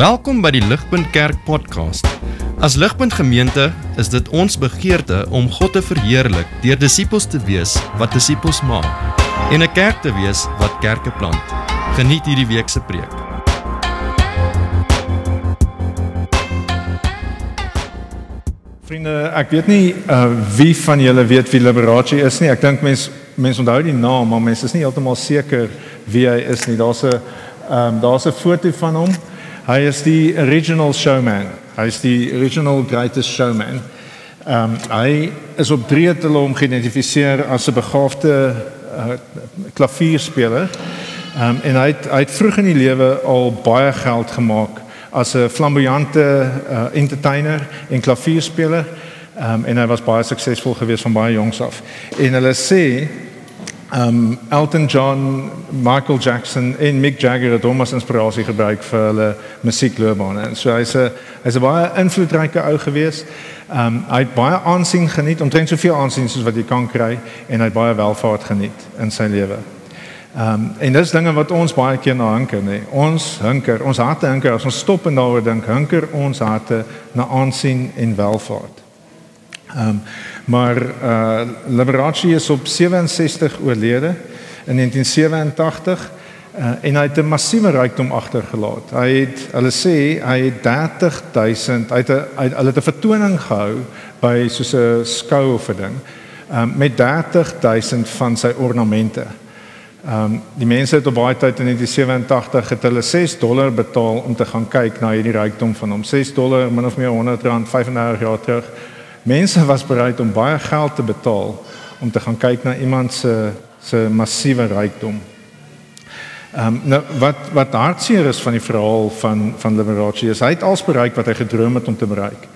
Welkom by die Ligpunt Kerk podcast. As Ligpunt Gemeente is dit ons begeerte om God te verheerlik deur disippels te wees wat disippels maak en 'n kerk te wees wat kerke plant. Geniet hierdie week se preek. Vriende, ek weet nie uh, wie van julle weet wie Liberace is nie. Ek dink mense mense onthou die naam, maar mense is nie heeltemal seker wie hy is nie. Daar's 'n um, daar's 'n foto van hom. Hy is die original showman. Hy is die original greatest showman. Ehm um, hy is op drie te hom geïdentifiseer as 'n begaafde uh, klavierspeler. Ehm um, en hy het, hy het vroeg in die lewe al baie geld gemaak as 'n flamboyante uh, entertainer en klavierspeler. Ehm um, en hy was baie suksesvol geweest van baie jongs af. En hulle sê um Elton John, Michael Jackson en Mick Jagger het hom as inspirasie gebruik vir hulle musiekloopbane. En so hy's 'n hy's 'n baie invloedryke ou gewees. Um hy het baie aansien geniet, omtrent soveel aansien soos wat jy kan kry en hy het baie welvaart geniet in sy lewe. Um en dis dinge wat ons baie keer na hunker, nê. Ons hunker, ons harte hunker as ons stop en daaroor dink, hunker ons harte na aansien en welvaart. Um Maar uh Liberace is op 67 oorlede in 1987 uh, en hy het 'n massiewe rykdom agtergelaat. Hy het hulle sê hy het 30000 uit 'n hulle het 'n vertoning gehou by soos 'n skou of 'n ding um, met 30000 van sy ornamente. Ehm um, die mense het op baie tyd in 1987 het hulle 6 dollar betaal om te gaan kyk na hierdie rykdom van hom. 6 dollar min of meer 100 rand 35 jaar terug. Mense was bereid om baie geld te betaal om te gaan kyk na iemand se se massiewe rykdom. Ehm um, nou wat wat hartseer is van die verhaal van van Liberace is hy het als bereik wat hy gedroom het om te bereik.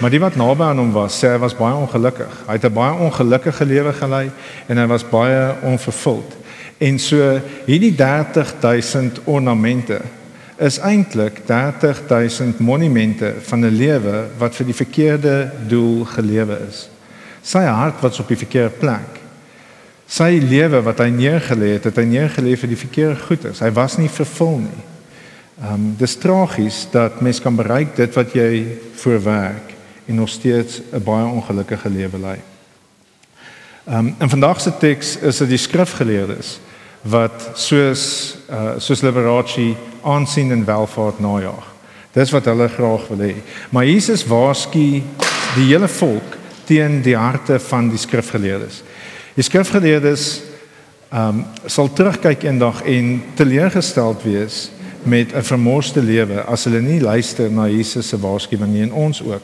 Maar die wat naby aan hom was, sê hy was baie ongelukkig. Hy het 'n baie ongelukkige lewe gelei en hy was baie onvervuld. En so hierdie 30000 ornamente is eintlik 30000 monumente van 'n lewe wat vir die verkeerde doel gelewe is. Sy hart was op die verkeerde plek. Sy lewe wat hy neergelê het, het hy neergelê vir die verkeerde goedes. Hy was nie vervul nie. Ehm um, dis tragies dat mens kan bereik dit wat jy voorwerk en nog steeds 'n baie ongelukkige lewe lei. Ehm um, in vandag se teks is dit die skrifgeleerdes wat soos uh, soos Liberace aansien en welvaart najag. Dis wat hulle graag wil hê. Maar Jesus waarsku die hele volk teen die harte van die skrifgeleerdes. Die skrifgeleerdes ehm um, sal terugkyk eendag en teleurgesteld wees met 'n vermorste lewe as hulle nie luister na Jesus se waarskuwing nie en ons ook.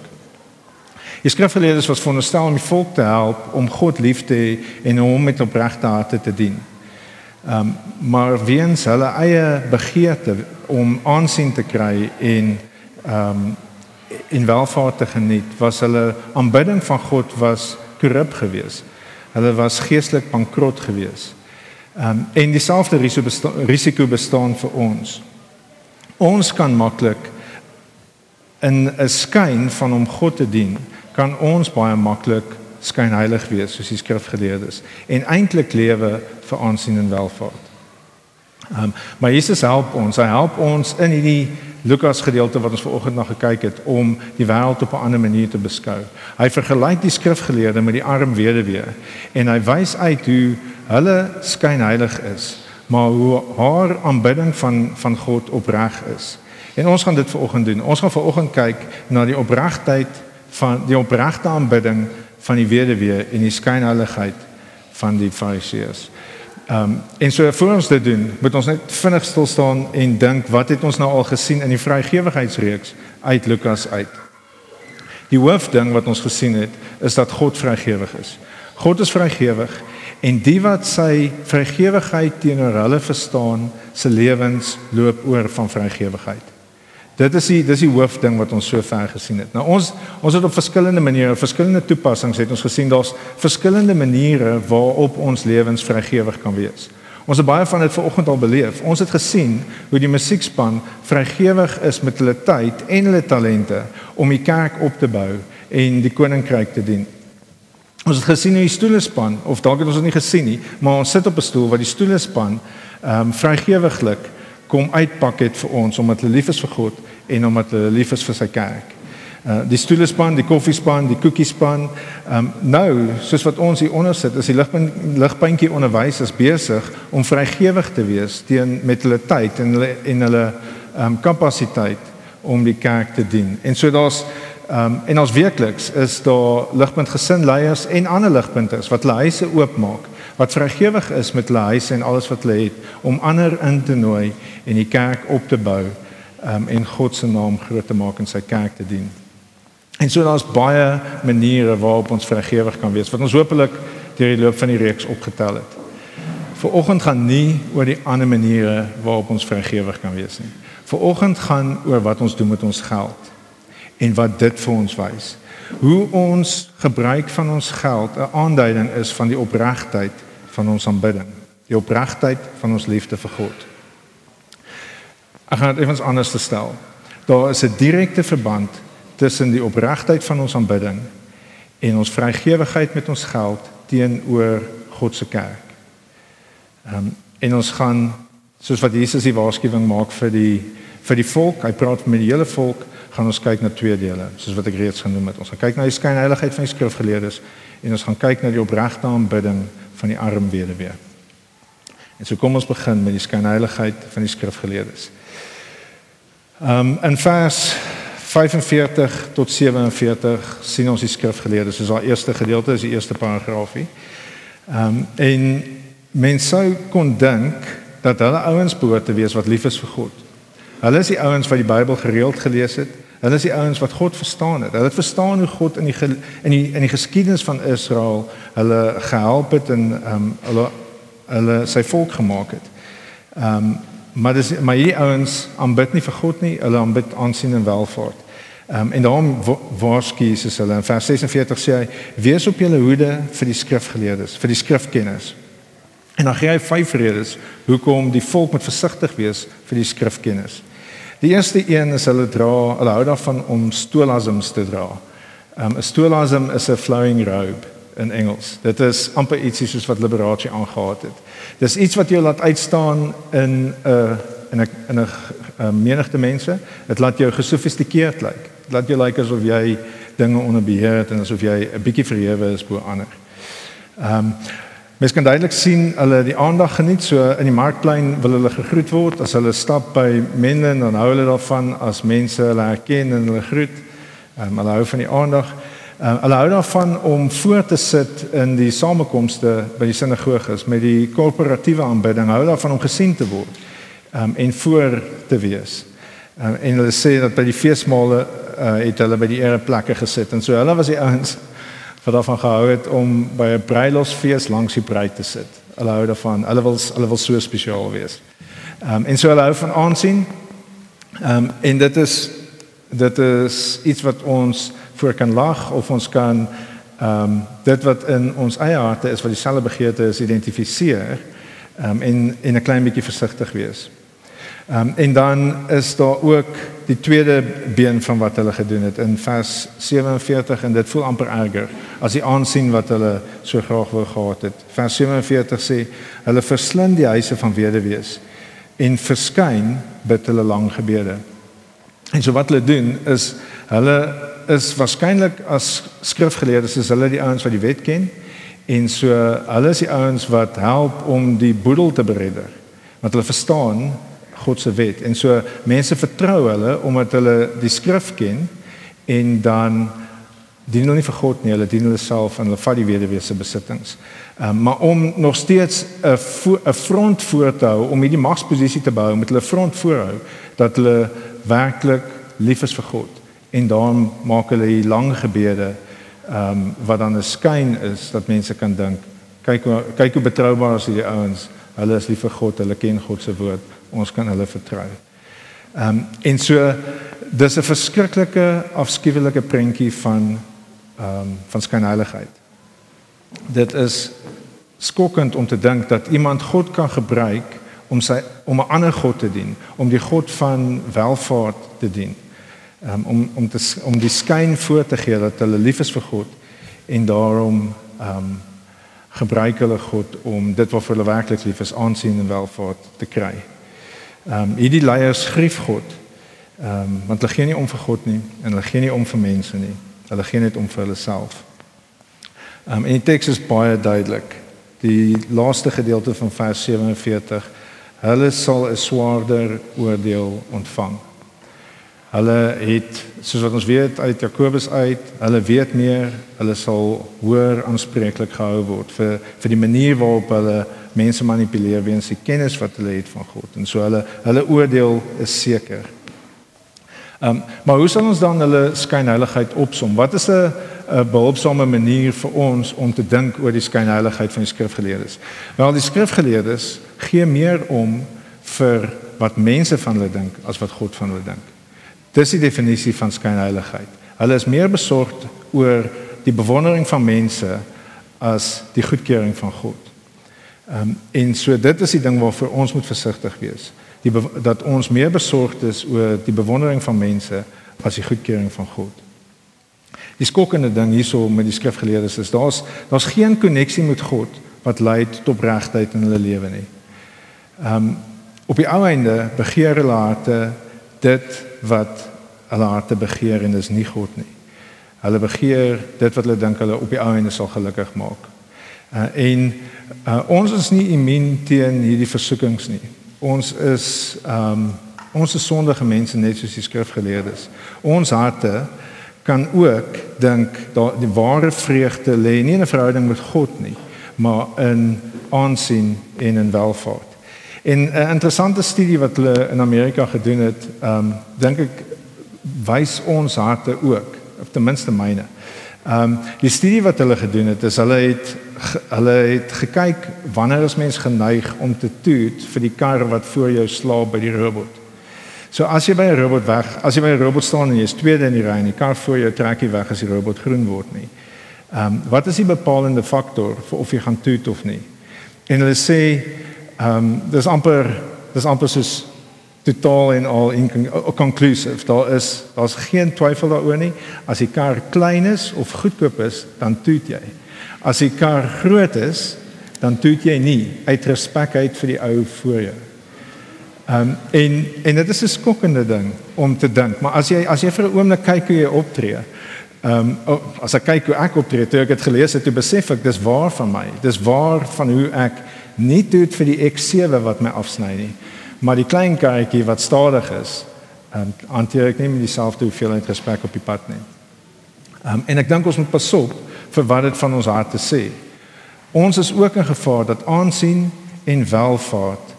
Die skrifgeleerdes was veronderstel om die volk te help om God lief te hê en hom met opregte harte te dien. Um, maar weens hulle eie begeerte om aansien te kry en um, in welvaart te geniet, was hulle aanbidding van God was korrup geweest. Hulle was geestelik bankrot geweest. Um, en dieselfde risiko bestaan, risiko bestaan vir ons. Ons kan maklik in 'n skyn van om God te dien, kan ons baie maklik skyn heilig wees soos die skrif geleer is en eintlik lewe vir aansien en welvaart. Ehm um, maar Jesus help ons. Hy help ons in hierdie Lukas gedeelte wat ons vanoggend na gekyk het om die wêreld op 'n ander manier te beskou. Hy vergelyk die skrifgeleerde met die arm weduwee en hy wys uit hoe hulle skyn heilig is, maar hoe haar aanbidding van van God opreg is. En ons gaan dit vanoggend doen. Ons gaan vanoggend kyk na die opregtheid van die opregte aanbidding van die weduwee en die skynheiligheid van die fariseërs. Ehm um, en so voor ons dit doen, moet ons net vinnig stil staan en dink wat het ons nou al gesien in die vrygewigheidsreeks uit Lukas uit. Die hoofding wat ons gesien het, is dat God vrygewig is. God is vrygewig en die wat sy vrygewigheid teenoor hulle verstaan, se lewens loop oor van vrygewigheid. Dit is die dis die hoofding wat ons so ver gesien het. Nou ons ons het op verskillende maniere, verskillende toepassings het ons gesien daar's verskillende maniere waarop ons lewens vrygewig kan wees. Ons het baie van dit vanoggend al beleef. Ons het gesien hoe die musiekspan vrygewig is met hulle tyd en hulle talente om die kerk op te bou en die koninkryk te dien. Ons het gesien hoe die stoelespan of dalk het ons dit nie gesien nie, maar ons sit op 'n stoel wat die stoelespan ehm um, vrygewiglik kom uitpak het vir ons omdat hulle lief is vir God en omdat hulle lief is vir sy kerk. Uh die stoelespan, die koffiespan, die koekiespan. Um, nou, soos wat ons hier onder sit, is die ligpunt ligpuntjie onderwysers besig om vrygewig te wees teen met hulle tyd en hulle en hulle um, kapasiteit om die kerk te dien. En so daar's um, en ons weekliks is daar ligpunt gesinleiers en ander ligpunte wat hulle huise oopmaak wat vrygewig is met hulle huise en alles wat hulle het om ander in te nooi en die kerk op te bou um, en God se naam groot te maak en sy kerk te dien. En so daar's baie maniere waarop ons vrygewig kan wees wat ons hopelik deur die loop van die reeks opgetel het. Viroggend gaan nie oor die ander maniere waarop ons vrygewig kan wees nie. Viroggend gaan oor wat ons doen met ons geld en wat dit vir ons wys. Hoe ons gebruik van ons geld 'n aanduiding is van die opregtheid van ons aanbidding, die opregtheid van ons liefde vir God. Ek gaan dit effens anders stel. Daar is 'n direkte verband tussen die opregtheid van ons aanbidding en ons vrygewigheid met ons geld teenoor God se kerk. Ehm um, en ons gaan soos wat Jesus die waarskuwing maak vir die vir die volk, hy praat met die hele volk, gaan ons kyk na twee dele, soos wat ek reeds genoem het. Ons gaan kyk na die skynheiligheid van die skrifgeleerdes en ons gaan kyk na die opregte aanbidding van die arm weduwee. En so kom ons begin met die skynheiligheid van die skrifgeleerdes. Ehm um, in vers 45 tot 47 sien ons die skrifgeleerdes. Dis haar eerste gedeelte, is die eerste paragraafie. Ehm um, en mense sou kon dink dat hulle ouens behoort te wees wat lief is vir God. Hulle is die ouens wat die Bybel gereeld gelees het. Hulle is die ouens wat God verstaan het. Hulle het verstaan hoe God in die in die in die geskiedenis van Israel hulle gehelp het en ehm um, hulle hulle sy volk gemaak het. Ehm um, maar dis maar hierdie ouens aanbid nie vir God nie, hulle aanbid aansien en welvaart. Ehm um, en daarom waarsku Jesus hulle in vers 46 sê hy: "Wees op julle hoede vir die skrifgeleerdes, vir die skrifkenners." En dan gee hy vyf redes hoekom die volk moet versigtig wees vir die skrifkenners. Die eerste een is hulle dra, hulle hou daarvan om stolasms te dra. Um, 'n Stolasm is 'n flowing robe in Engels. Dit is amper ietsie soos wat liberasie aangehaat het. Dis iets wat jou laat uitstaan in 'n in 'n in 'n menigte mense. Dit laat jou gesofistikeerd lyk. Dit laat jou lyk asof jy dinge onder beheer het en asof jy 'n bietjie verhewe is bo ander. Ehm um, Mens kan duidelik sien hulle die aandag geniet so in die markplein wil hulle gegroet word as hulle stap by mense dan hou hulle daarvan as mense hulle herken en hulle groet. Um, hulle hou van die aandag. Um, hulle hou daarvan om voor te sit in die samekomste by die sinagoges met die korporatiewe aanbidding. Hou daarvan om gesien te word um, en voor te wees. Um, en hulle sê dat by die feesmale uh, het hulle by die ereplekke gesit en so hulle was die ouens wat daarvan gehou het om by 'n bruilofsfees langs die bruid te sit. Hulle hou daarvan. Hulle wil hulle wil so spesiaal wees. Ehm um, en so hulle hou van aansien. Ehm um, en dit is dit is iets wat ons voor kan lag of ons kan ehm um, dit wat in ons eie harte is wat dieselfde begeerte is identifiseer ehm um, en en 'n klein bietjie versigtig wees. Ehm um, en dan is daar ook die tweede been van wat hulle gedoen het in vers 47 en dit voel amper erger as die aansien wat hulle so graag wou gehad het. Vers 47 sê hulle verslind die huise van weduwees en verskyn bid hulle lang gebede. En so wat hulle doen is hulle is waarskynlik as skrifgeleerdes is hulle die ouens wat die wet ken en so hulle is die ouens wat help om die boedel te beredder. Want hulle verstaan God se wet. En so mense vertrou hulle omdat hulle die skrif ken en dan dien hulle nie vir God nie, hulle dien hulle self en hulle vat die weduwee se besittings. Um, maar om nog steeds 'n 'n front voor te hou om hierdie magsposisie te bou, moet hulle front voorhou dat hulle werklik lief is vir God. En daarom maak hulle hier lang gebede ehm um, wat dan 'n skyn is dat mense kan dink kyk kyk hoe betroubaar is hierdie ouens. Hulle is lief vir God, hulle ken God se woord ons kan hulle vertrou. Ehm um, en so dis 'n verskriklike afskuwelike prentjie van ehm um, van skynheiligheid. Dit is skokkend om te dink dat iemand God kan gebruik om sy om 'n ander god te dien, om die god van welvaart te dien. Um, om om te om die skyn voor te gee dat hulle lief is vir God en daarom ehm um, gebruik hulle God om dit wat vir hulle werklik lief is aansien en welvaart te kry. Ehm um, hierdie leiers grief God. Ehm um, want hulle gee nie om vir God nie en hulle gee nie om vir mense nie. Hulle gee net om vir hulle self. Ehm um, en die teks is baie duidelik. Die laaste gedeelte van vers 47 hulle sal 'n swaarder oordeel ontvang. Hulle het soos wat ons weet uit Jakobus uit, hulle weet meer, hulle sal hoër aanspreeklik gehou word vir vir die manier waarop hulle mense manipuleer weens die kennis wat hulle het van God. En so hulle hulle oordeel is seker. Ehm um, maar hoe sal ons dan hulle skynheiligheid opsom? Wat is 'n 'n behulpsame manier vir ons om te dink oor die skynheiligheid van die skrifgeleerdes? Wel, die skrifgeleerdes gee meer om vir wat mense van hulle dink as wat God van hulle dink. Dis die definisie van skynheiligheid. Hulle is meer besorgd oor die bewondering van mense as die goedkeuring van God. Ehm um, en so dit is die ding waarvoor ons moet versigtig wees die dat ons meer besorgd is oor die bewondering van mense as die goedkeuring van God. Die skokkende ding hierso met die skrifgeleerdes is daar's daar's geen koneksie met God wat lei tot opregtheid in hulle lewe nie. Ehm um, op die ou einde begeer hulle harte dit wat hulle harte begeer en dis nie God nie. Hulle begeer dit wat hulle dink hulle op die ou einde sal gelukkig maak. Uh, en uh, ons is nie immuun teen hierdie versoekings nie ons is ehm um, ons is sondige mense net soos die skrifgeleerdes. Ons harte kan ook dink dat die ware vreugde lê nie in 'n verhouding met God nie, maar in aansien en in welvaart. En 'n interessante studie wat hulle in Amerika gedoen het, ehm um, dink ek wys ons harte ook, of ten minste myne. Ehm um, die studie wat hulle gedoen het, is hulle het hulle het gekyk wanneer is mens geneig om te toet vir die kar wat voor jou slaap by die robot. So as jy by 'n robot weg, as jy by 'n robot staan en jy is tweede in die ry en die kar voor jou trek nie weg as die robot groen word nie. Ehm um, wat is die bepalende faktor vir of jy gaan toet of nie? En hulle sê ehm um, dis amper dis amper soos totaal en al inconclusive. Daar is daar's geen twyfel daaroor nie. As die kar klein is of goedkoop is, dan toet jy. As die kar groot is, dan toet jy nie uit respek uit vir die ou voor jou. Ehm um, en en dit is 'n skokkende ding om te dink, maar as jy as jy vir 'n oomblik kyk hoe jy optree, ehm um, oh, as ek kyk hoe ek optree, toe ek dit gelees het, toe besef ek dis waar van my. Dis waar van hoe ek nie doet vir die X7 wat my afsny nie, maar die klein karretjie wat stadig is, ehm um, hanteer ek nie met dieselfde hoeveelheid respek op die pad nie. Ehm um, en ek dink ons moet pas op vir wat dit van ons harte sê. Ons is ook in gevaar dat aansien en welvaart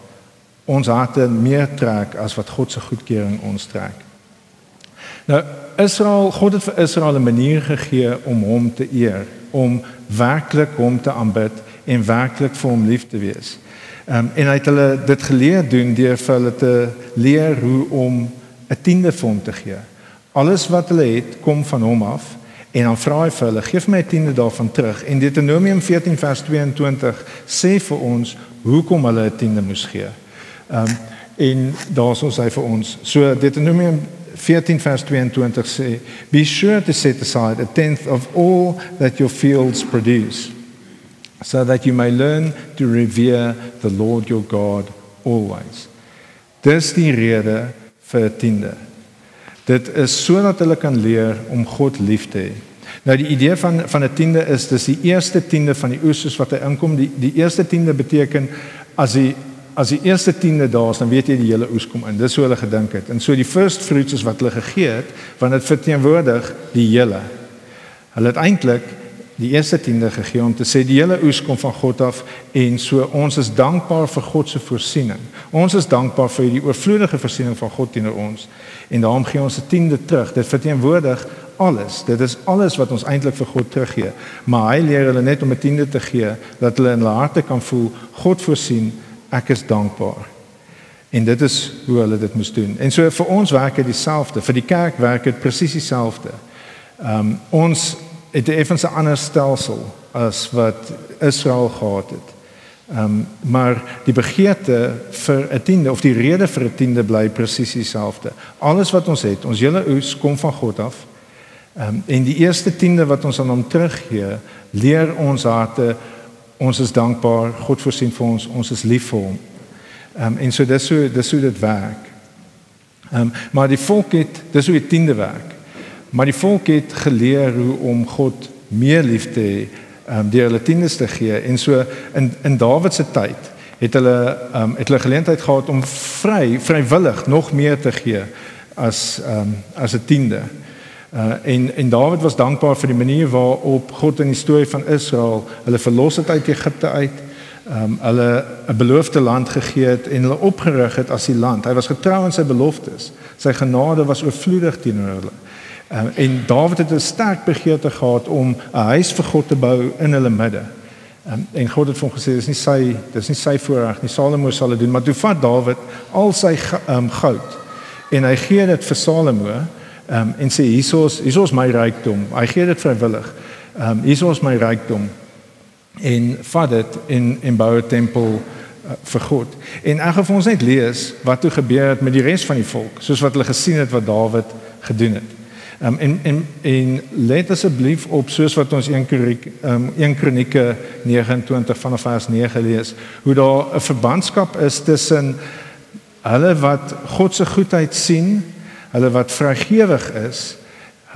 ons harte meer trek as wat God se goedkeuring ons trek. Nou Israel, God het vir Israel 'n manier gegee om hom te eer, om werklik hom te aanbid en werklik vir hom lief te wees. Um, en hy het hulle dit geleer doen deur vir hulle te leer hoe om 'n tiende vir hom te gee. Alles wat hulle het, kom van hom af En dan vra hy vir hulle, "Geef my 'n tiende daarvan terug." En Deuteronomium 14 vers 22 sê vir ons hoekom hulle 'n tiende moes gee. Ehm um, en daar's ons hy vir ons. So Deuteronomium 14 vers 22 sê, "Be sure to set aside a tenth of all that your fields produce, so that you may learn to revere the Lord your God always." Dis die rede vir 'n tiende. Dit is sodat hulle kan leer om God lief te hê. Nou die idee van van 'n tiende is dis die eerste tiende van die oes wat hy inkom. Die die eerste tiende beteken as die as die eerste tiende daar is, dan weet jy die hele oes kom in. Dis hoe hulle gedink het. En so die first fruits is wat hulle gegee het, want dit verteenwoordig die hele. Hulle het eintlik die eerste tiende gegee om te sê die hele oes kom van God af en so ons is dankbaar vir God se voorsiening. Ons is dankbaar vir die oorvloedige voorsiening van God teenoor ons en daarom gee ons 'n tiende terug. Dit verteenwoordig alles. Dit is alles wat ons eintlik vir God teruggee. Maar hy leer hulle net om 'n tiende te gee dat hulle in hulle harte kan voel God voorsien, ek is dankbaar. En dit is hoe hulle dit moes doen. En so vir ons werk dit dieselfde. Vir die kerk werk dit presies dieselfde. Ehm um, ons het 'n effens ander stelsel as wat Israel gehad het. Ehm um, maar die begeerte vir 'n tiende of die rede vir 'n tiende bly presies dieselfde. Alles wat ons het, ons hele oes kom van God af. Ehm um, en die eerste tiende wat ons aan hom teruggee, leer ons harte ons is dankbaar, God voorsien vir ons, ons is lief vir hom. Ehm um, en so dis so dis hoe dit werk. Ehm um, maar die volk het dis hoe die tiende werk. Maar die volk het geleer hoe om God meer lief te hê, ehm um, deur hulle tiendes te gee en so in in Dawid se tyd het hulle ehm um, het hulle geleentheid gehad om vry vrywillig nog meer te gee as ehm um, as 'n tiende. Uh en en Dawid was dankbaar vir die manier waarop God in die storie van Israel hulle verlos het uit Egipte uit um, hulle 'n beloofde land gegee het en hulle opgerig het as die land. Hy was getrou aan sy beloftes. Sy genade was oorvloedig teenoor hulle. Um, en Dawid het 'n sterk begeerte gehad om 'n huis vir God te bou in hulle midde. Um, en God het vir hom gesê dis nie sy dis nie sy voorreg nie. Salomo sal dit doen, maar toe vat Dawid al sy um, goud en hy gee dit vir Salomo um, en sê hiersoos hiersoos my rykdom. Hy gee dit vrywillig. Ehm um, hiersoos my rykdom en vat dit en en bou 'n tempel uh, vir God. En ek gaan ons net lees wat toe gebeur het met die res van die volk, soos wat hulle gesien het wat Dawid gedoen het. Um, en en en let asseblief op soos wat ons 1 Kronieke um, 1 Kronieke 29 vanaf vers 9 lees, hoe daar 'n verbandskap is tussen hulle wat God se goedheid sien, hulle wat vrygewig is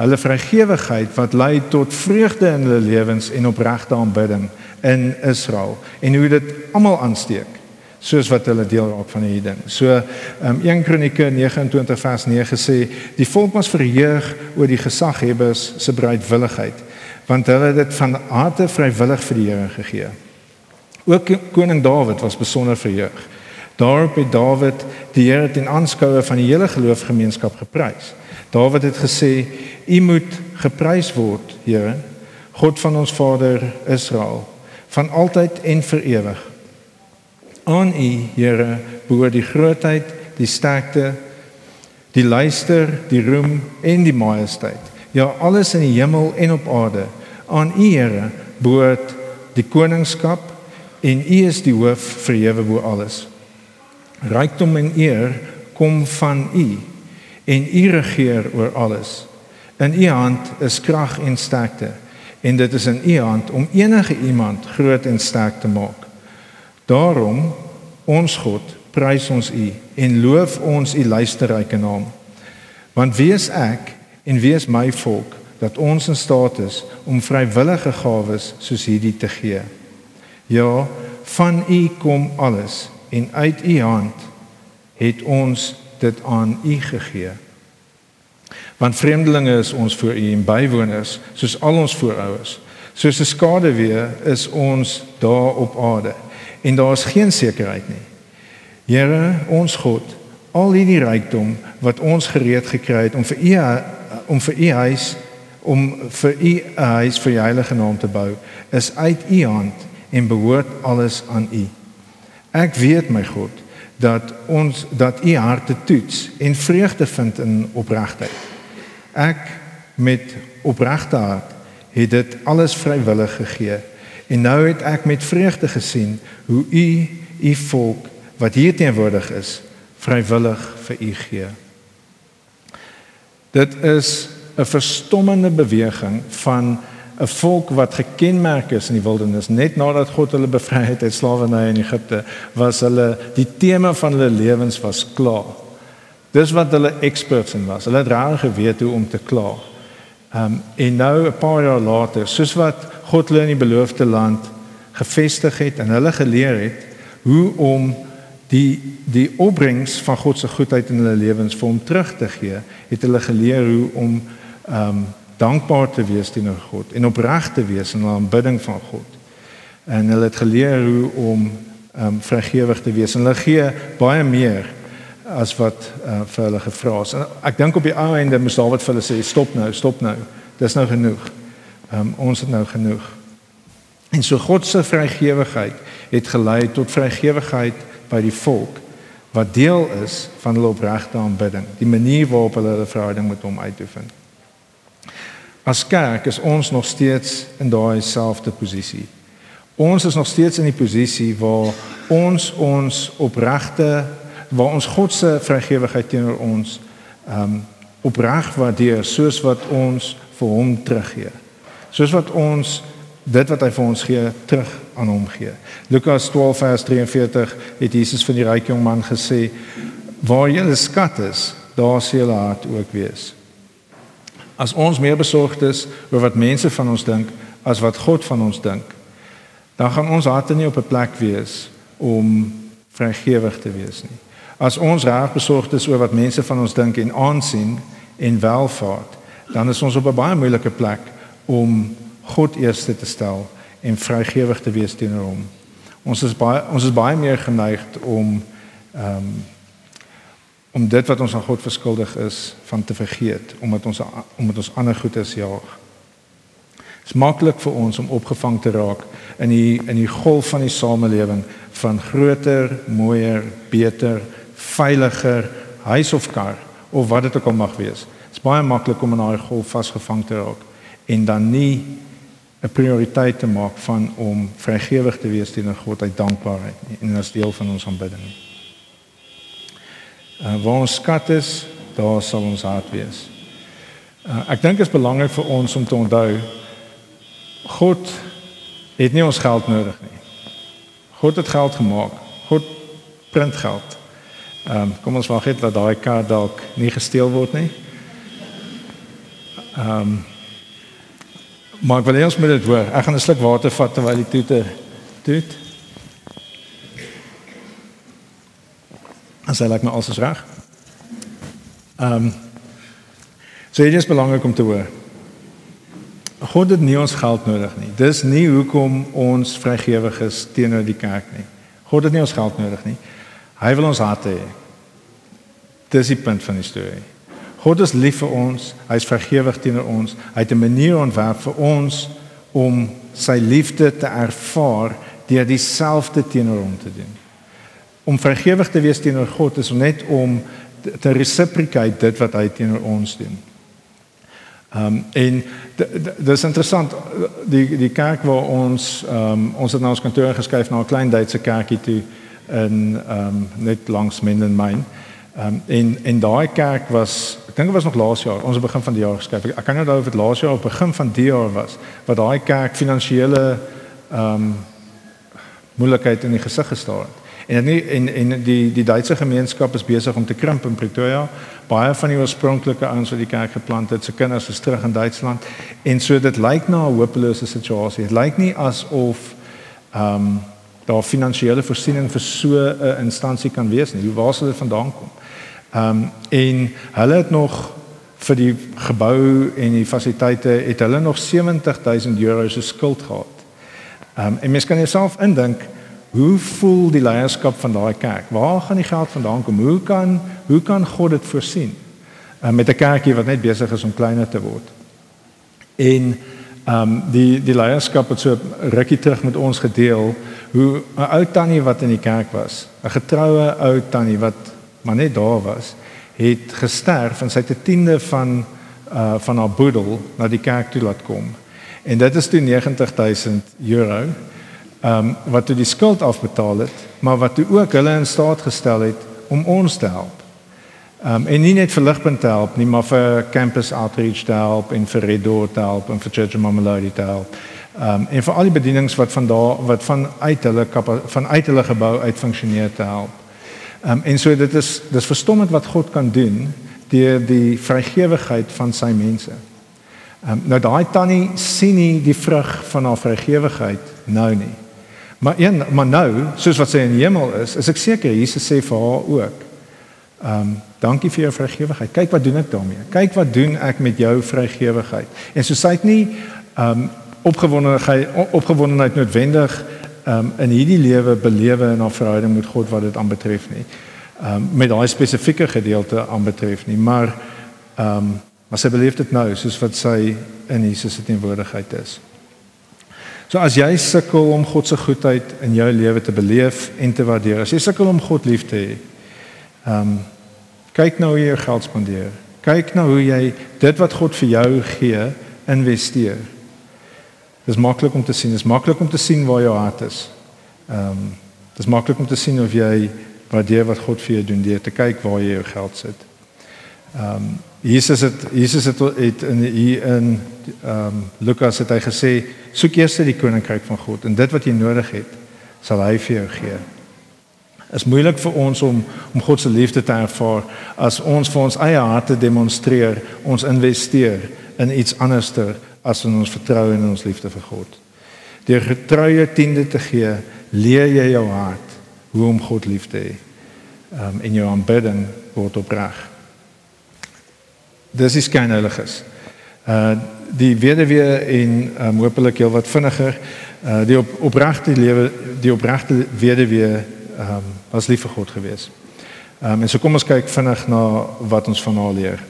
hulle vrygewigheid wat lei tot vreugde in hulle lewens en opregte aanbidding in Israel en hoe dit almal aansteek soos wat hulle deel raak van hierdie ding. So um, 1 Kronieke 29 vers 9 sê die volk was verheug oor die gesaghebbers se bereidwilligheid want hulle het dit van harte vrywillig vir die Here gegee. Ook koning Dawid was besonder verheug. Daarop het Dawid die Here ten aanskoue van die hele geloofsgemeenskap geprys. Dawid het gesê: "U moet geprys word, Here, God van ons vader Israel, van altyd en vir ewig. Aan U, Here, behoort die grootheid, die sterkte, die luister, die roem en die majesteit. Ja, alles in die hemel en op aarde. Aan U, Here, behoort die koningskap en U is die hoof verhewe bo alles. Rykdom en eer kom van U en U regeer oor alles. In U hand is krag en sterkte en dit is in U hand om enige iemand groot en sterk te maak. Daarom ons God, prys ons U en loof ons U luisterryke naam. Want wie is ek en wie is my volk dat ons in staat is om vrywillige gawes soos hierdie te gee? Ja, van U kom alles en uit U hand het ons dit aan U gegee want vreemdelinge is ons voor u en bywoners soos al ons voorouers soos 'n skaduwee is ons daar op aarde en daar is geen sekerheid nie Here ons God al hierdie rykdom wat ons gereed gekry het om vir u om vir u huis om vir u huis vir die heilige naam te bou is uit u hand en behoort alles aan u ek weet my God dat ons dat u harte toets en vreugde vind in opregtheid Ek met opregte hart het dit alles vrywillig gegee. En nou het ek met vreugde gesien hoe u u volk wat hier teenwoordig is, vrywillig vir u gee. Dit is 'n verstommende beweging van 'n volk wat gekenmerk is in die wildernis net nadat God hulle bevry het uit slawerny in Egipte was hulle die tema van hulle lewens was klaar Dis wat hulle experts in was. Hulle het reg geweet hoe om te kla. Um, en nou 'n paar jaar later, soos wat God hulle in die beloofde land gevestig het en hulle geleer het hoe om die die opbrengs van God se goedheid in hulle lewens vir hom terug te gee, het hulle geleer hoe om um, dankbaar te wees teenoor God en opreg te wees in hulle aanbidding van God. En hulle het geleer hoe om um, vrygewig te wees. En hulle gee baie meer as wat uh, vir hulle gevra is. En ek dink op die ou einde moes Dawid vir hulle sê stop nou, stop nou. Dis nou genoeg. Um, ons het nou genoeg. En so God se vrygewigheid het gelei tot vrygewigheid by die volk wat deel is van hulle opregte aanbidding, die manier waarop hulle hulle verhouding met hom uitoefen. As kerk is ons nog steeds in daai selfde posisie. Ons is nog steeds in die posisie waar ons ons opregte waar ons God se vrygewigheid teenoor ons ehm um, opreg waardeer soos wat ons vir hom teruggee. Soos wat ons dit wat hy vir ons gee terug aan hom gee. Lukas 12 vers 43 het Jesus van die ryk jong man gesê waar julle skat is, daar sal julle hart ook wees. As ons meer besorgd is oor wat mense van ons dink as wat God van ons dink, dan gaan ons harte nie op 'n plek wees om vrygewig te wees nie. As ons reg besorgd is oor wat mense van ons dink en aansien en welvaart, dan is ons op 'n baie moeilike plek om God eerste te stel en vrygewig te wees teenoor hom. Ons is baie ons is baie meer geneig om ehm um, om dit wat ons aan God verskuldig is van te vergeet omdat ons omdat ons ander goed is jaag. Dit is maklik vir ons om opgevang te raak in die in die golf van die samelewing van groter, mooier, beter, veiliger huis of kar of wat dit ook al mag wees. Dit is baie maklik om in daai golf vasgevang te raak en dan nie 'n prioriteit te maak van om vrygewig te wees teenoor God uit dankbaarheid nie, en as deel van ons aanbidding. Uh, waar ons skat is, daar sal ons hart wees. Uh, ek dink dit is belangrik vir ons om te onthou God het nie ons geld nodig nie. God het geld gemaak. God print geld. Ehm um, kom ons wag net dat daai kaart dalk nie gesteel word nie. Ehm um, maar ek wil eers met dit hoor. Ek gaan 'n sluk water vat terwyl die toeter toet. As hy like my alles reg. Ehm um, so dit is belangrik om te hoor. God het nie ons geld nodig nie. Dis nie hoekom ons vrygewig is teenoor die kerk nie. God het nie ons geld nodig nie. Hy wil ons harte hê. Dis die punt van die storie. God is lief vir ons. Hy's vergewig teenoor ons. Hy het 'n manier ontwerp vir ons om sy liefde te ervaar deur dieselfde teenoor hom te doen. Om vergewig te wees teenoor God is net om te reciprocate dit wat hy teenoor ons doen. Ehm um, en dis interessant die die kerk waar ons ehm um, ons het na ons kantoor geskuif na 'n klein Duitse kerkie toe in ehm um, net langs Mindenmain. Ehm um, en en daai kerk was ek dink dit was nog laas jaar, ons het begin van die jaar geskuif. Ek, ek kan nie onthou of dit laas jaar of begin van die jaar was wat daai kerk finansiële ehm um, moeilikheid in die gesig gestaar het. En nie en en die die Duitse gemeenskap is besig om te krimp in Pretoria. Baie van die oorspronklike ouens wat die kerk geplant het, se kinders is terug in Duitsland. En so dit lyk na 'n hopelose situasie. Dit lyk nie asof ehm um, daar finansiële voorsiening vir so 'n instansie kan wees nie. Waar sal dit vandaan kom? Ehm um, en hulle het nog vir die gebou en die fasiliteite het hulle nog 70000 euro se skuld gehad. Ehm um, en mens kan jouself indink Hoe voel die leierskap van daai kerk? Waar gaan die geld vandaan kom? Hoe kan hoe kan God dit voorsien? Uh, met 'n kerkie wat net besig is om kleiner te word. En ehm um, die die leierskap het so rukkie terug met ons gedeel hoe 'n ou tannie wat in die kerk was, 'n getroue ou tannie wat maar net daar was, het gesterf en sy het 'n tiende van uh van haar boedel na die kerk toe laat kom. En dit is toe 90000 euro ehm um, wat toe die skuld afbetaal het, maar wat toe ook hulle in staat gestel het om ons te help. Ehm um, en nie net vir ligpunt te help nie, maar vir campus outreach te help en vir Redor te help en vir Church of Mamelodi te help. Ehm um, en vir al die bedienings wat van daar wat van uit hulle van uit hulle gebou uit funksioneer te help. Ehm um, en so dit is dis verstommend wat God kan doen deur die vrygewigheid van sy mense. Ehm um, nou daai tannie sien nie die vrug van haar vrygewigheid nou nie. Maar een maar nou, soos wat sy in die hemel is, is ek seker Jesus sê vir haar ook. Ehm um, dankie vir jou vrygewigheid. Kyk wat doen ek daarmee. Kyk wat doen ek met jou vrygewigheid. En so sy het nie ehm um, opgewondenheid opgewondenheid noodwendig um, in hierdie lewe belewe in haar verhouding met God wat dit aanbetref nie. Um, met daai spesifieke gedeelte aanbetref nie, maar ehm um, maar sy beleef dit nou soos wat sy in Jesus se teenwoordigheid is. So as jy sukkel om God se goedheid in jou lewe te beleef en te waardeer, as jy sukkel om God lief te hê, ehm um, kyk nou hoe jy jou geld spandeer. Kyk nou hoe jy dit wat God vir jou gee, investeer. Dit is maklik om te sien, dit is maklik om te sien waar jou hart is. Ehm um, dit is maklik om te sien of jy waardeer wat God vir jou doen deur te kyk waar jy jou geld sit. Ehm um, Jesus het Jesus het, het in hier in ehm um, Lukas het hy gesê soek eers die koninkryk van God en dit wat jy nodig het sal hy vir jou gee. is moeilik vir ons om om God se liefde te ervaar as ons vir ons eie harte demonstreer, ons investeer in iets anderster as in ons vertroue en ons liefde vir God. Deur getroue tiende te gee, leer jy jou hart hoe om God lief te hê. Um in jou aanbidding word opreg. Dis is geen heiliges. Uh die weduwee en um, hopelik heel wat vinniger uh die op, opregte lewe die opregte weduwee um was lief vir God geweest. Um en so kom ons kyk vinnig na wat ons van haar leer.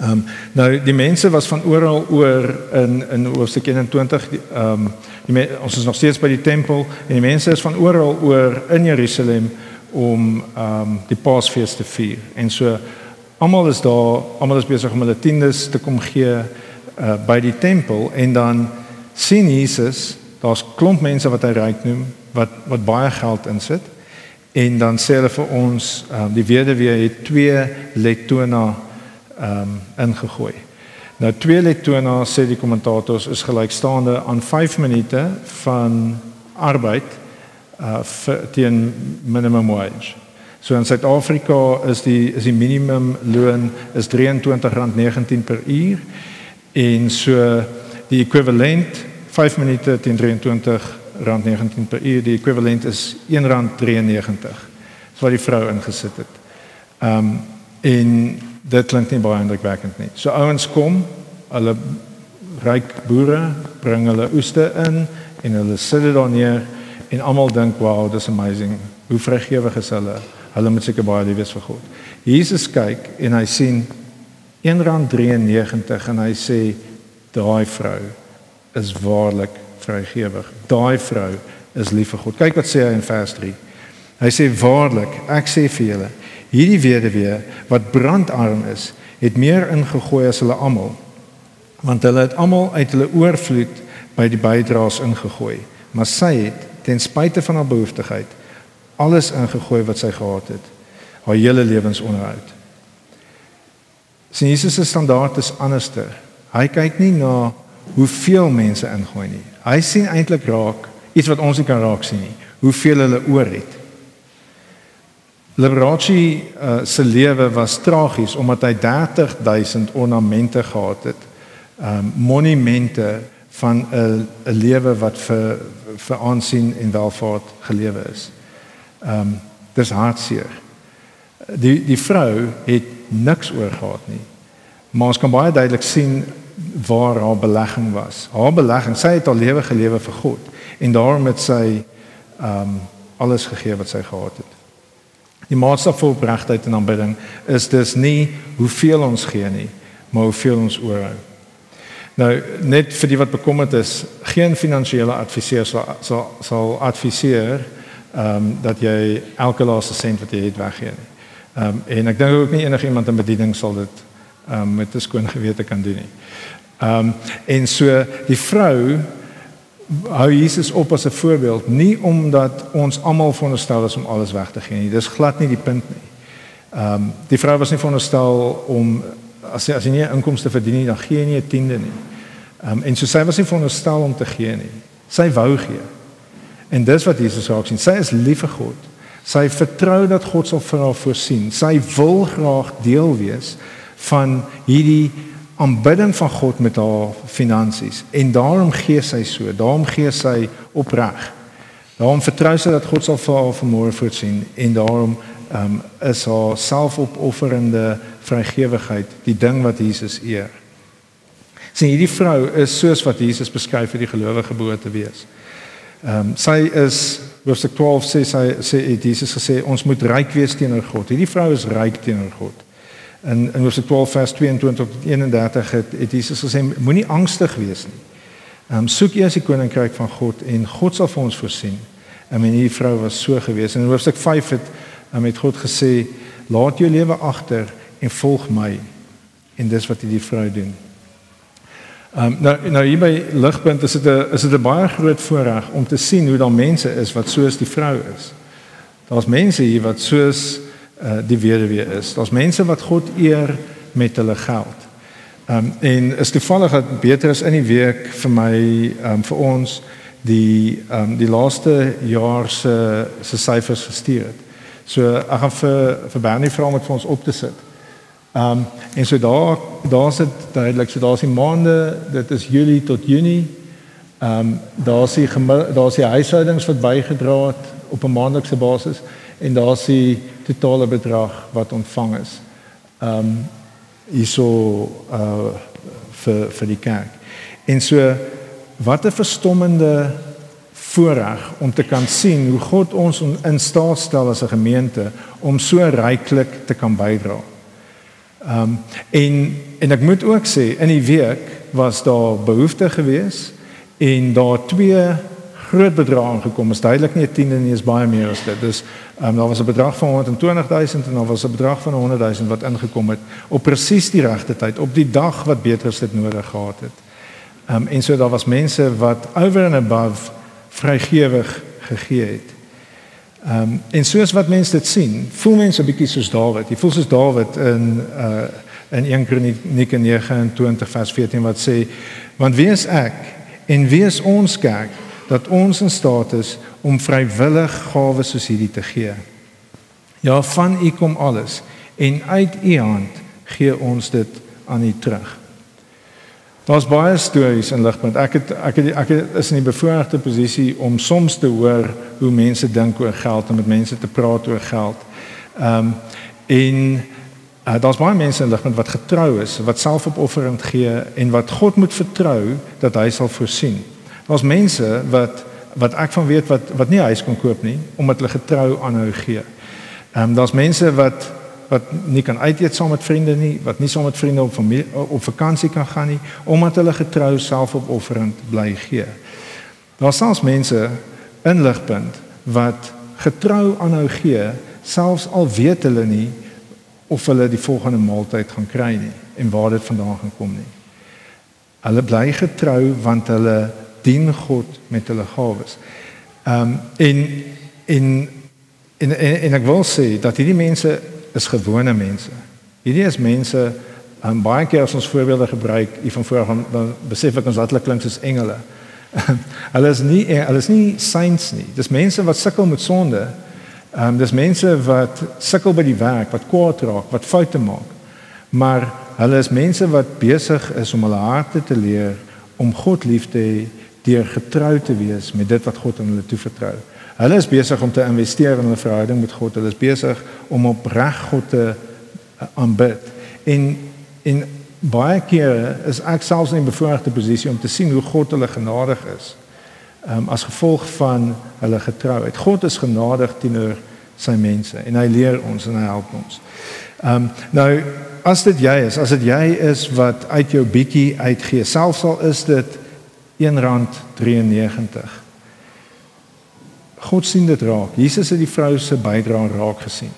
Ehm um, nou die mense was van oral oor in in hoofstuk 21 ehm um, ons is nog steeds by die tempel en die mense is van oral oor in Jerusalem om ehm um, die Paasfees te vier. En so almal is daar, almal is besig om hulle tiendes te kom gee uh, by die tempel en dan sien Jesus, daar's klomp mense wat hy ryk noem wat wat baie geld insit. En dan sê hulle vir ons, ehm um, die weduwee het twee letona ehm um, ingegooi. Nou twee letona sê die kommentators is gelykstaande aan 5 minute van arbeid uh vir teen minimum wage. So in Suid-Afrika is die is die minimum loon is R23.19 per uur en so die ekwivalent 5 minute teen R23.19 per uur die ekwivalent is R1.93. So wat die vrou ingesit het. Ehm um, en dit klink nie baie indrukwekkend nie. So ouens kom, hulle ryk boere bring hulle oeste in en hulle sit dit daar neer en almal dink wow, dis amazing. Hoe vrygewig is hulle? Hulle moet seker baie lief wees vir God. Jesus kyk en hy sien R1.93 en hy sê daai vrou is waarlik vrygewig. Daai vrou is lief vir God. Kyk wat sê hy in vers 3. Hy sê waarlik, ek sê vir julle, Hierdie weduwee wat brandarm is, het meer ingegooi as hulle almal. Want hulle het almal uit hulle oorvloed by die bydraes ingegooi, maar sy het ten spyte van haar behoeftigheid alles ingegooi wat sy gehad het, haar hele lewensonderhoud. Sien Jesus se standaard is anderster. Hy kyk nie na hoeveel mense ingooi nie. Hy sien eintlik raak iets wat ons nie kan raak sien nie, hoeveel hulle oor het. Liberace uh, se lewe was tragies omdat hy 30000 ornamente gehad het. Um monumente van 'n 'n lewe wat vir vir aansien en welvaart gelewe is. Um dis hartseer. Die die vrou het niks oor gehad nie. Maar ons kan baie duidelik sien waar haar belegging was. Haar belegging, sy het haar lewe gelewe vir God en daarom het sy um alles gegee wat sy gehad het. Die maatstaf vir opregtheid en aanbidding is dus nie hoeveel ons gee nie, maar hoeveel ons oorhou. Nou net vir die wat bekommerd is, geen finansiële adviseur sal sal, sal adviseer ehm um, dat jy elke laaste sent wat jy het weggee nie. Ehm um, en ek dink ook nie enigiemand in bediening sal dit ehm um, met 'n skoon gewete kan doen nie. Ehm um, en so die vrou hou Jesus op as 'n voorbeeld nie omdat ons almal veronderstel is om alles weg te gee nie. Dis glad nie die punt nie. Ehm um, die vrou was nie veronderstel om as sy as sy nie inkomste verdien nie, dan gee jy nie 'n tiende nie. Ehm um, en so sy was nie veronderstel om te gee nie. Sy wou gee. En dis wat Jesus raak sien. Sy is lief vir God. Sy vertrou dat God sal vir haar voorsien. Sy wil graag deel wees van hierdie aanbidding van God met haar finansies en daarom gee sy so, daarom gee sy opreg. Daarom vertrou sy dat God sal vir haar vermoë voorsien en daarom um, is haar selfopofferende vrygewigheid die ding wat Jesus eer. Sien hierdie vrou is soos wat Jesus beskryf vir die gelowige behoort te wees. Ehm um, sy is hoofstuk 12 sê sy sê Jesus gesê ons moet ryk wees teenoor God. Hierdie vrou is ryk teenoor God. In in Hoofstuk 12 vers 22 tot 31 het, het Jesus gesê moenie angstig wees nie. Ehm um, soek eers die koninkryk van God en God sal vir ons voorsien. En my vrou was so gewees. In Hoofstuk 5 het um, het God gesê laat jou lewe agter en volg my. En dis wat hierdie vrou doen. Ehm um, nou nou hier by ligpunt is dit 'n is dit 'n baie groot voorreg om te sien hoe daar mense is wat soos die vrou is. Daar's mense hier wat soos uh, die weduwee is. Daar's mense wat God eer met hulle geld. Ehm um, en is toevallig dat Petrus in die week vir my ehm um, vir ons die ehm um, die laaste jaar se se syfers gestuur het. So ek gaan vir vir Bernie vra om dit vir ons op te sit. Ehm um, en so daar daar's dit duidelik, so daar's die maande, dit is Julie tot Junie. Ehm um, daar's die daar's die huishoudings wat bygedra het op 'n maandelikse basis en daar's die totale bedrag wat ontvang is. Ehm um, hierso uh vir vir die kerk. En so wat 'n verstommende voorreg om te kan sien hoe God ons in staat stel as 'n gemeente om so ryklik te kan bydra. Ehm um, en en ek moet ook sê in die week was daar behoeftes geweest en daar twee groot bedrae aangekom. Is duidelik nie 'n tiende nie, is baie meer as dit. Dus ehm um, daar was 'n bedrag van 120 000 en daar was 'n bedrag van 100 000 wat ingekom het op presies die regte tyd, op die dag wat Petrus dit nodig gehad het. Ehm um, en so daar was mense wat over and above vrygewig gegee het. Ehm um, en soos wat mense dit sien, voel mense 'n bietjie soos Dawid. Jy voel soos Dawid in uh in 1 Kronieke 29 vers 14 wat sê want wie is ek En wie is ons kerk dat ons in staat is om vrywillig gawes soos hierdie te gee? Ja, van U kom alles en uit U hand gee ons dit aan U terug. Daar's baie stories in ligpunt. Ek het ek het ek het, is in die bevoordeelde posisie om soms te hoor hoe mense dink oor geld en met mense te praat oor geld. Ehm um, en Uh, Daar's baie mense in ligpunt wat getrou is, wat selfopofferend gee en wat God moet vertrou dat hy sal voorsien. Daar's mense wat wat ek van weet wat wat nie huis kon koop nie omdat hulle getrou aanhou gee. Ehm um, daar's mense wat wat nie kan uit eet saam met vriende nie, wat nie saam met vriende op familie op vakansie kan gaan nie omdat hulle getrou selfopofferend bly gee. Daar's selfs mense in ligpunt wat getrou aanhou gee selfs al weet hulle nie of hulle die volgende maaltyd gaan kry nie en waar dit vandaan gaan kom nie. Hulle bly getrou want hulle dien God met hulle gawes. Ehm um, en, en en en en ek wil sê dat hierdie mense is gewone mense. Hierdie is mense en um, baie keer as ons voorbeelde gebruik, u van voor gaan dan besef ek ons dat hulle klink soos engele. hulle is nie hulle is nie saints nie. Dis mense wat sukkel met sonde Ehm um, dis mense wat sukkel by die werk, wat kwaad raak, wat foute maak. Maar hulle is mense wat besig is om hulle harte te leer om God lief te hê deur getrou te wees met dit wat God aan hulle toevertrou. Hulle is besig om te investeer in hulle verhouding met God. Hulle is besig om opreg God te uh, aanbid. En en baie kere is ek selfs in 'n bevoordeelde posisie om te sien hoe God hulle genadig is um, as gevolg van hulle getrouheid. God is genadig teenoor sy mense en hy leer ons en hy help ons. Ehm um, nou as dit jy is, as dit jy is wat uit jou bietjie uitgee, selfs al is dit R1.93. God sien dit raak. Jesus het die vrou se bydrae raak gesien.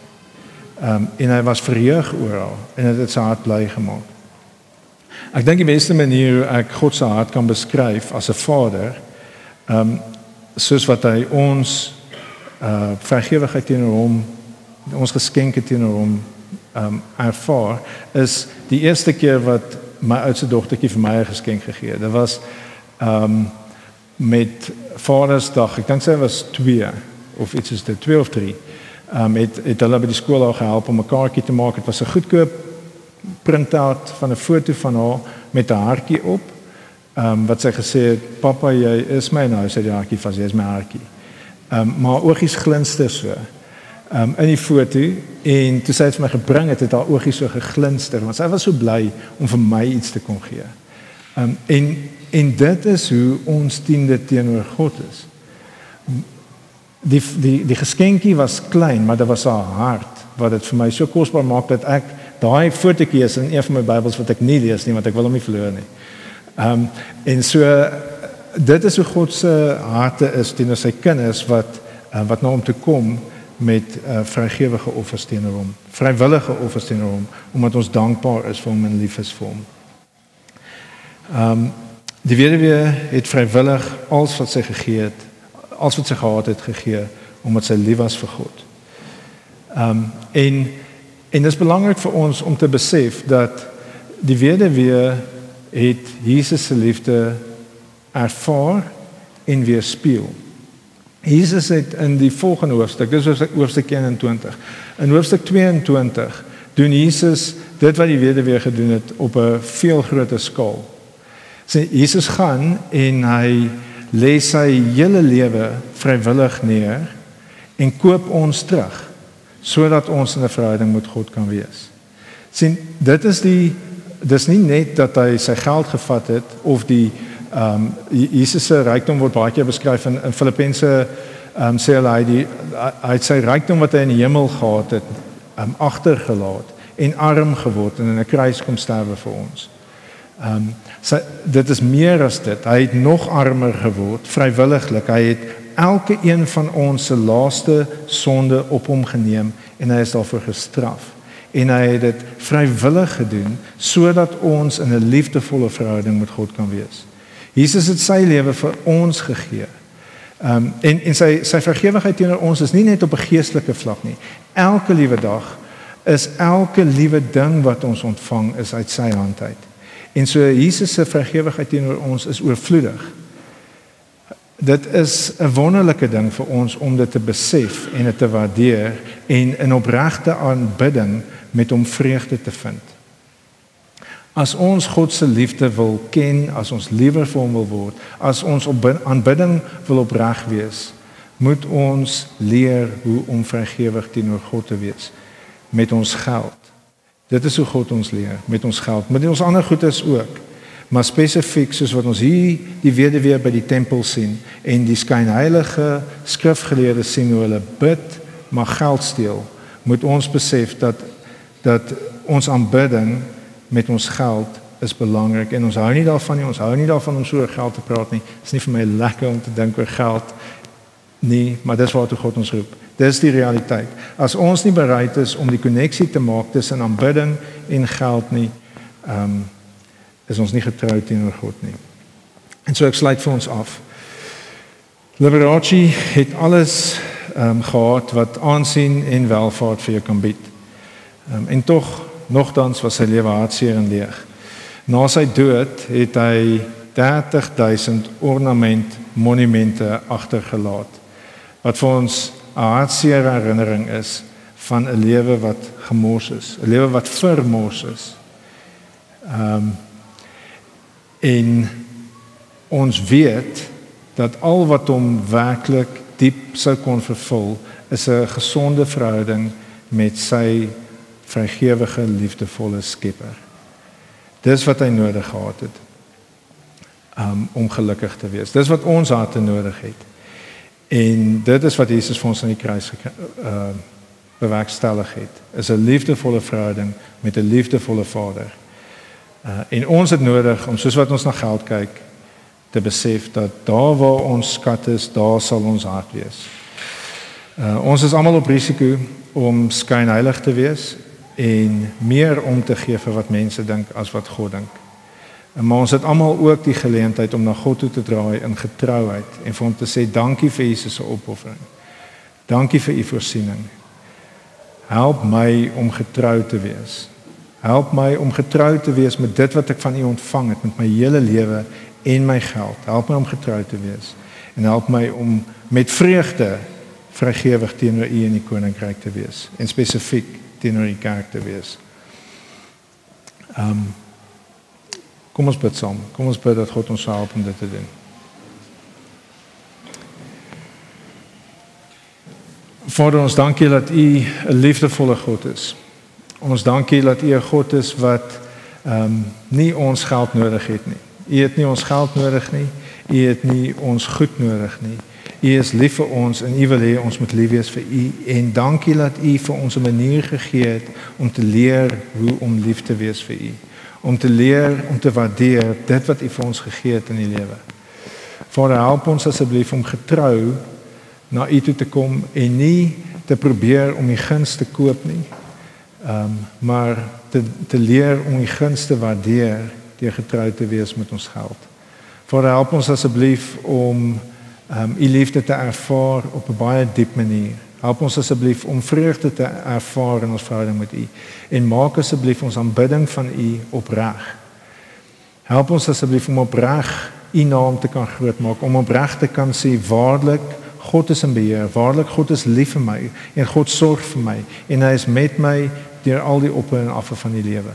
Ehm um, en hy was verheug oor haar en dit het sy hart bly gemaak. Ek dink die beste manier hoe ek God se hart kan beskryf as 'n vader Ehm um, soos wat hy ons uh vergewigheid teenoor hom ons geskenke teenoor hom ehm um, ervaar is die eerste keer wat my oudste dogtertjie vir my 'n geskenk gegee het. Dit was ehm um, met Vadersdag. Ek dink sy was 2 of iets is dit 2 of 3. Ehm um, het het hulle by die skool al gehelp om 'n kaartjie te maak. Dit was 'n goedkoop printout van 'n foto van haar met 'n hartjie op Ehm um, wat sy gesê het, "Pappa, jy is my nou," sê die hartjie vas, "Jy is my hartjie." Ehm um, maar oogies glinster so. Ehm um, in die foto en toe sy het vir my gebring het, het haar oogies so geglinster want sy was so bly om vir my iets te kon gee. Ehm um, en en dit is hoe ons tiende teenoor God is. Die die die geskenkie was klein, maar dit was haar hart wat dit vir my so kosbaar maak dat ek daai fotootjie is in een van my Bybels wat ek nie lees nie want ek wil hom nie verloor nie. Ehm um, en so dit is hoe God se harte is teenoor sy kinders wat uh, wat nou om te kom met uh, vrygewige offers teenoor hom, vrywillige offers teenoor hom omdat ons dankbaar is vir hom en lief is vir hom. Ehm um, die weduwee het vrywillig alles wat sy gegee het, alles wat sy gehad het gegee omdat sy lief was vir God. Ehm um, en en dit is belangrik vir ons om te besef dat die weduwee het Jesus se liefde ervaar en weerspieël. Jesus het in die volgende hoofstuk, dis hoofstuk 21. In hoofstuk 22 doen Jesus dit wat die weduwee gedoen het op 'n veel groter skaal. Sê Jesus gaan en hy lê sy hele lewe vrywillig neer en koop ons terug sodat ons in 'n verhouding met God kan wees. Sien, dit is die dis nie net dat hy sy geld gevat het of die ehm um, Jesus se rykdom word baie keer beskryf in in Filippense ehm um, sê hy die hy het sy rykdom wat hy in die hemel gehad het ehm um, agtergelaat en arm geword en in 'n kruis kom sterwe vir ons. Ehm um, so dit is meer as dit. Hy het nog armer geword vrywilliglik. Hy het elke een van ons se laaste sonde op hom geneem en hy is daarvoor gestraf. En hy het dit vrywillig gedoen sodat ons in 'n liefdevolle verhouding met God kan wees. Jesus het sy lewe vir ons gegee. Ehm um, en en sy sy vergewigheid teenoor ons is nie net op 'n geestelike vlak nie. Elke liewe dag is elke liewe ding wat ons ontvang is uit sy hand uit. En so Jesus se vergewigheid teenoor ons is oorvloedig. Dit is 'n wonderlike ding vir ons om dit te besef en dit te waardeer en in opregte aanbidding met hom vreugde te vind. As ons God se liefde wil ken, as ons liewer vir hom wil word, as ons op aanbidding wil opreg wees, moet ons leer hoe om vrygewig teenoor God te wees met ons geld. Dit is hoe God ons leer met ons geld, met ons ander goedes ook. Maar spesifiek soos wat ons hier die weduwee by die tempel sien en die skynheilige skrifgeleerdes sien hoe hulle bid maar geld steel, moet ons besef dat dat ons aanbidding met ons geld is belangrik en ons hou nie daarvan nie, ons hou nie daarvan om so oor geld te praat nie. Dit is nie vir my lekker om te dink oor geld nie, maar dis waartoe God ons roep. Dis die realiteit. As ons nie bereid is om die koneksie te maak tussen aanbidding en geld nie, ehm um, is ons nie getrou teenoor God nie. En so ek sluit vir ons af. Liberace het alles ehm um, gehad wat aansien en welvaart vir jou kan bied. Ehm um, en tog nogtans was sy lewe hartseer en leeg. Na sy dood het hy 30000 ornament monumente agtergelaat wat vir ons 'n hartseer herinnering is van 'n lewe wat gemors is, 'n lewe wat vermors is. Ehm um, en ons weet dat al wat hom werklik diep sou kon vervul is 'n gesonde verhouding met sy vrygewige liefdevolle Skepper. Dis wat hy nodig gehad het um, om gelukkig te wees. Dis wat ons harte nodig het. En dit is wat Jesus vir ons aan die kruis uh bewerkstellig het. Is 'n liefdevolle verhouding met 'n liefdevolle Vader. Uh en ons het nodig om soos wat ons na geld kyk te besef dat daar waar ons skat is, daar sal ons hart wees. Uh ons is almal op risiko om skynheilig te wees en meer om te gee vir wat mense dink as wat God dink. En maar ons het almal ook die geleentheid om na God toe te draai in getrouheid en vir hom te sê dankie vir Jesus se opoffering. Dankie vir u voorsiening. Help my om getrou te wees. Help my om getrou te wees met dit wat ek van u ontvang het met my hele lewe en my geld. Help my om getrou te wees en help my om met vreugde vrygewig teenoor u in die koninkryk te wees en spesifiek teenoor u kerk te wees. Ehm um, Kom ons bid saam. Kom ons bid dat God ons help om dit te doen. Vader, ons dankie dat U 'n liefdevolle God is. Ons dankie dat U 'n God is wat ehm um, nie ons geld nodig het nie. U het nie ons geld nodig nie. U het nie ons goed nodig nie. U is lief vir ons en U wil hê ons moet lief wees vir U en dankie dat U vir ons 'n manier gegee het om te leer hoe om lief te wees vir U om te leer om te waardeer dit wat U vir ons gegee het in die lewe. Vader, help ons asseblief om getrou na U toe te kom en nie te probeer om U guns te koop nie. Ehm um, maar te te leer om U guns te waardeer deur getrou te wees met ons geld. Vader, help ons asseblief om ehm um, U liefde te ervaar op 'n baie diep manier. Help ons asseblief om vreugde te ervaar in ons verhouding met U en maak asseblief ons aanbidding van U opreg. Help ons asseblief om opreg u naam te kan grootmaak, om opreg te kan sê waarlik God is in beheer. Waarlik God is lief vir my en God sorg vir my en hy is met my deur al die op en af van die lewe.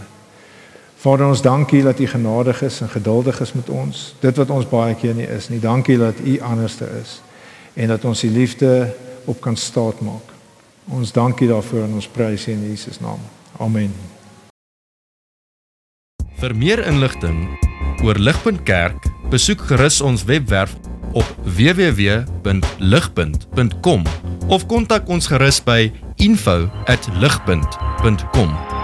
Vader ons dankie dat u genadig is en geduldig is met ons. Dit wat ons baie keer nie is nie. Dankie dat u anderste is en dat ons die liefde op kan staat maak. Ons dankie daarvoor en ons prys U in Jesus naam. Amen. Vir meer inligting oor Ligpunt Kerk, besoek gerus ons webwerf op www.ligpunt.com of kontak ons gerus by info@ligpunt.com